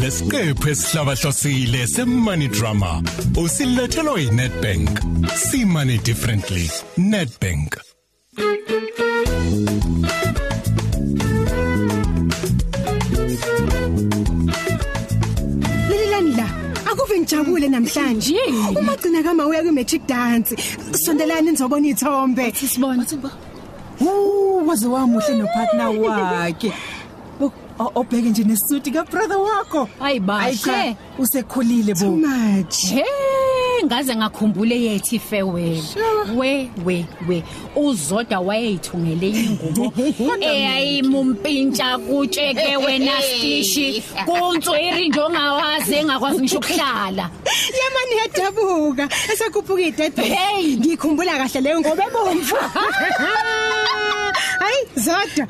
lesiqephu esihlabahlosile semoney drama. Usilethelwa yiNetbank see money differently. Netbank Lelilani la akuve ngijabule namhlanje. Uma gcina kama uya ku magic dance sondelani nizobona ithombe. Sibona. Uh, waze wamuhle nopartner wakhe. Bo- o- Obheke nje nesuti ka brother wakho. Hayi Hayi cha, bashe. usekhulile too bo. much He ngaze ngakhumbule yethi farewell. We we we uzoda wayeyithungele ingubo eyayimumpintsha kutsheke wena stishi kuntswiri njongawazi engakwazi ngisho ukuhlala. yamani yadabuka esakhuphuka idede Hey! ngikhumbula kahle leyo ngoba ebomvu hayi zodwa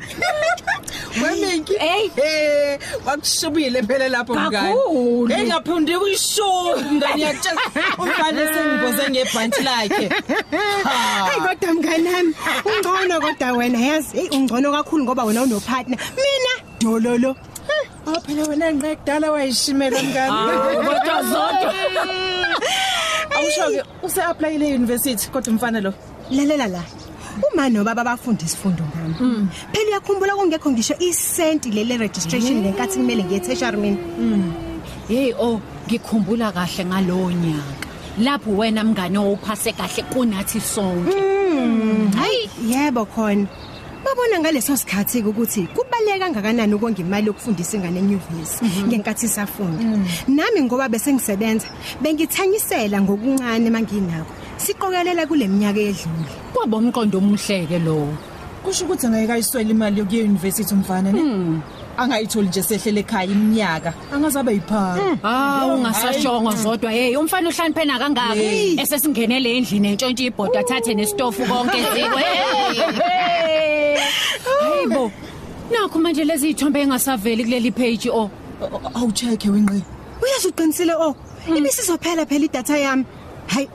Weminki. Hey. Eh, wakushubile phela lapho mngani. Kakhulu. Engaphundi kuyishow mngani yakutshela. Umfana sengiboze ngebhanti lakhe. hayi kodwa mngani wami ungcono kodwa wena yazi? Hey ungcono kakhulu ngoba wena unopartner. Mina dololo. Oh phela wena ngiqedala wayishimela mngani. Kodwa zodwa Awusho ke use apply le university kodwa umfana lo. lalela la. Uma nobaba bafunda isifundo ngami phela uyakhumbula kungekho ngisho isenti lele registration lenkathi kumele ngiye tertiary mina Hey oh ngikhumbula kahle ngalowo nyaka. Lapho wena mngane owuphase kahle kunathi sonke. hayi. Yebo khona babona ngaleso sikhathi ukuthi kubaleka kangakanani ukonga imali yokufundisa ingane enyuvesi ngenkathi isafunda? Nami ngoba bese ngisebenza bengithanyisela ngokuncane manginakho siqokelela kule minyaka edlule. Kwaba umqondo omuhleke lowo. Kusho ukuthi angeke ayiswele imali yokuya university umfana ne. Angayitholi nje sehlele ekhaya iminyaka. Angazabe yiphaka. Ah ungasashongo zodwa. Hey umfana uhlaniphena kangaka? Hey. esesingenele endlini entshontshe ibhodo athathe nesitofu konke ziko hey hayibo nakho manje lezi ithombe engasaveli kuleli page oh. Awucheke wenqe. uyazi uqinisile oh. Ibisizophela phela idatha yami. Hayi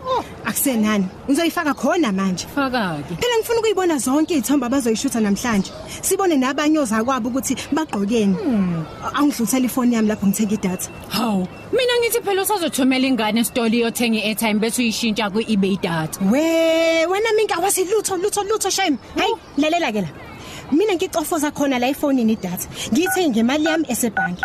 akusenani? Ngizoyifaka khona manje. Fakake. Phela ngifuna ukuyibona zonke izithombe abazoyishutha namhlanje. Sibone nabanye ozakwabo ukuthi bagqokeni angidlulisela ifoni yami lapho ngithenga idatha. Hawu mina ngithi phela usazothumela ingane esitoli yothenga i-airtime bese uyishintsha ku-ebay data. We wena minka wasilutho lutho lutho shame. Hayi lalela ke la. Mina ngicofoza khona la efonini idatha. Ngiyithenge ngemali yami esebhanki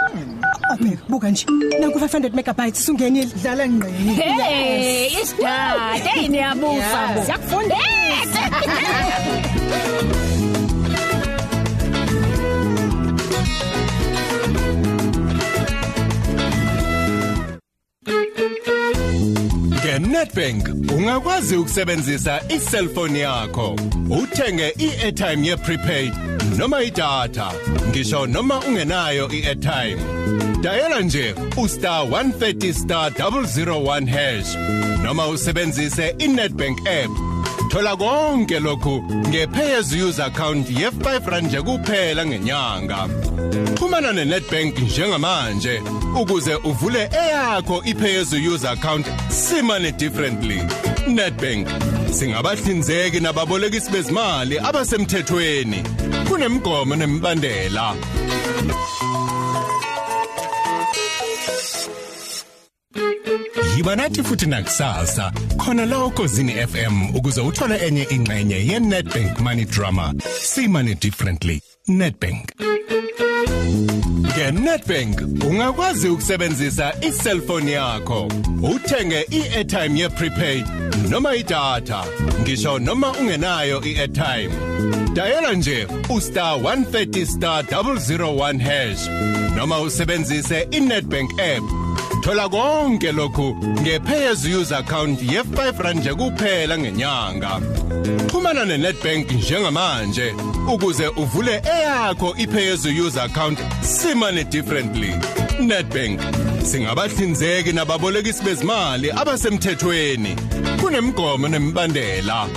obheka buka nje. Nanku 500 megabytes sungenile Dlala ngqeni. hey isidada hey niyabusa. Bo siyakufundisa ngeNetbank ungakwazi ukusebenzisa iselfoni yakho. Uthenge iairtime yeprepaid noma idatha ngisho noma ungenayo iairtime. Dayela nje ustar 130 star 001 hash noma usebenzise iNetbank app. Thola konke lokhu ngepay as use account ye5 rand nje kuphela ngenyanga. Xhumana neNetbank njengamanje ukuze uvule eyakho ipay as use account simane differently. Netbank singabahlinzeki nababolekisi bezimali abasemthethweni. Kunemgomo nemibandela. Yiba nathi futhi nakusasa khona la ukozini FM ukuze uthole enye ingxenye yeNetbank Money Drama. See money differently. Netbank. NgeNetbank ungakwazi ukusebenzisa iselfoni yakho. Uthenge iairtime yeprepaid noma idatha ngisho noma ungenayo iairtime. Dayela nje ustar 130 star 001 hash noma usebenzise iNetbank app Thola konke lokhu ngepay as you use account ye5 rand nje kuphela ngenyanga. Xhumana neNetbank njengamanje ukuze uvule eyakho ipay as you use account simane differently. Netbank singabahlinzeki nababolekisi bezimali abasemthethweni. Kunemgomo nemibandela.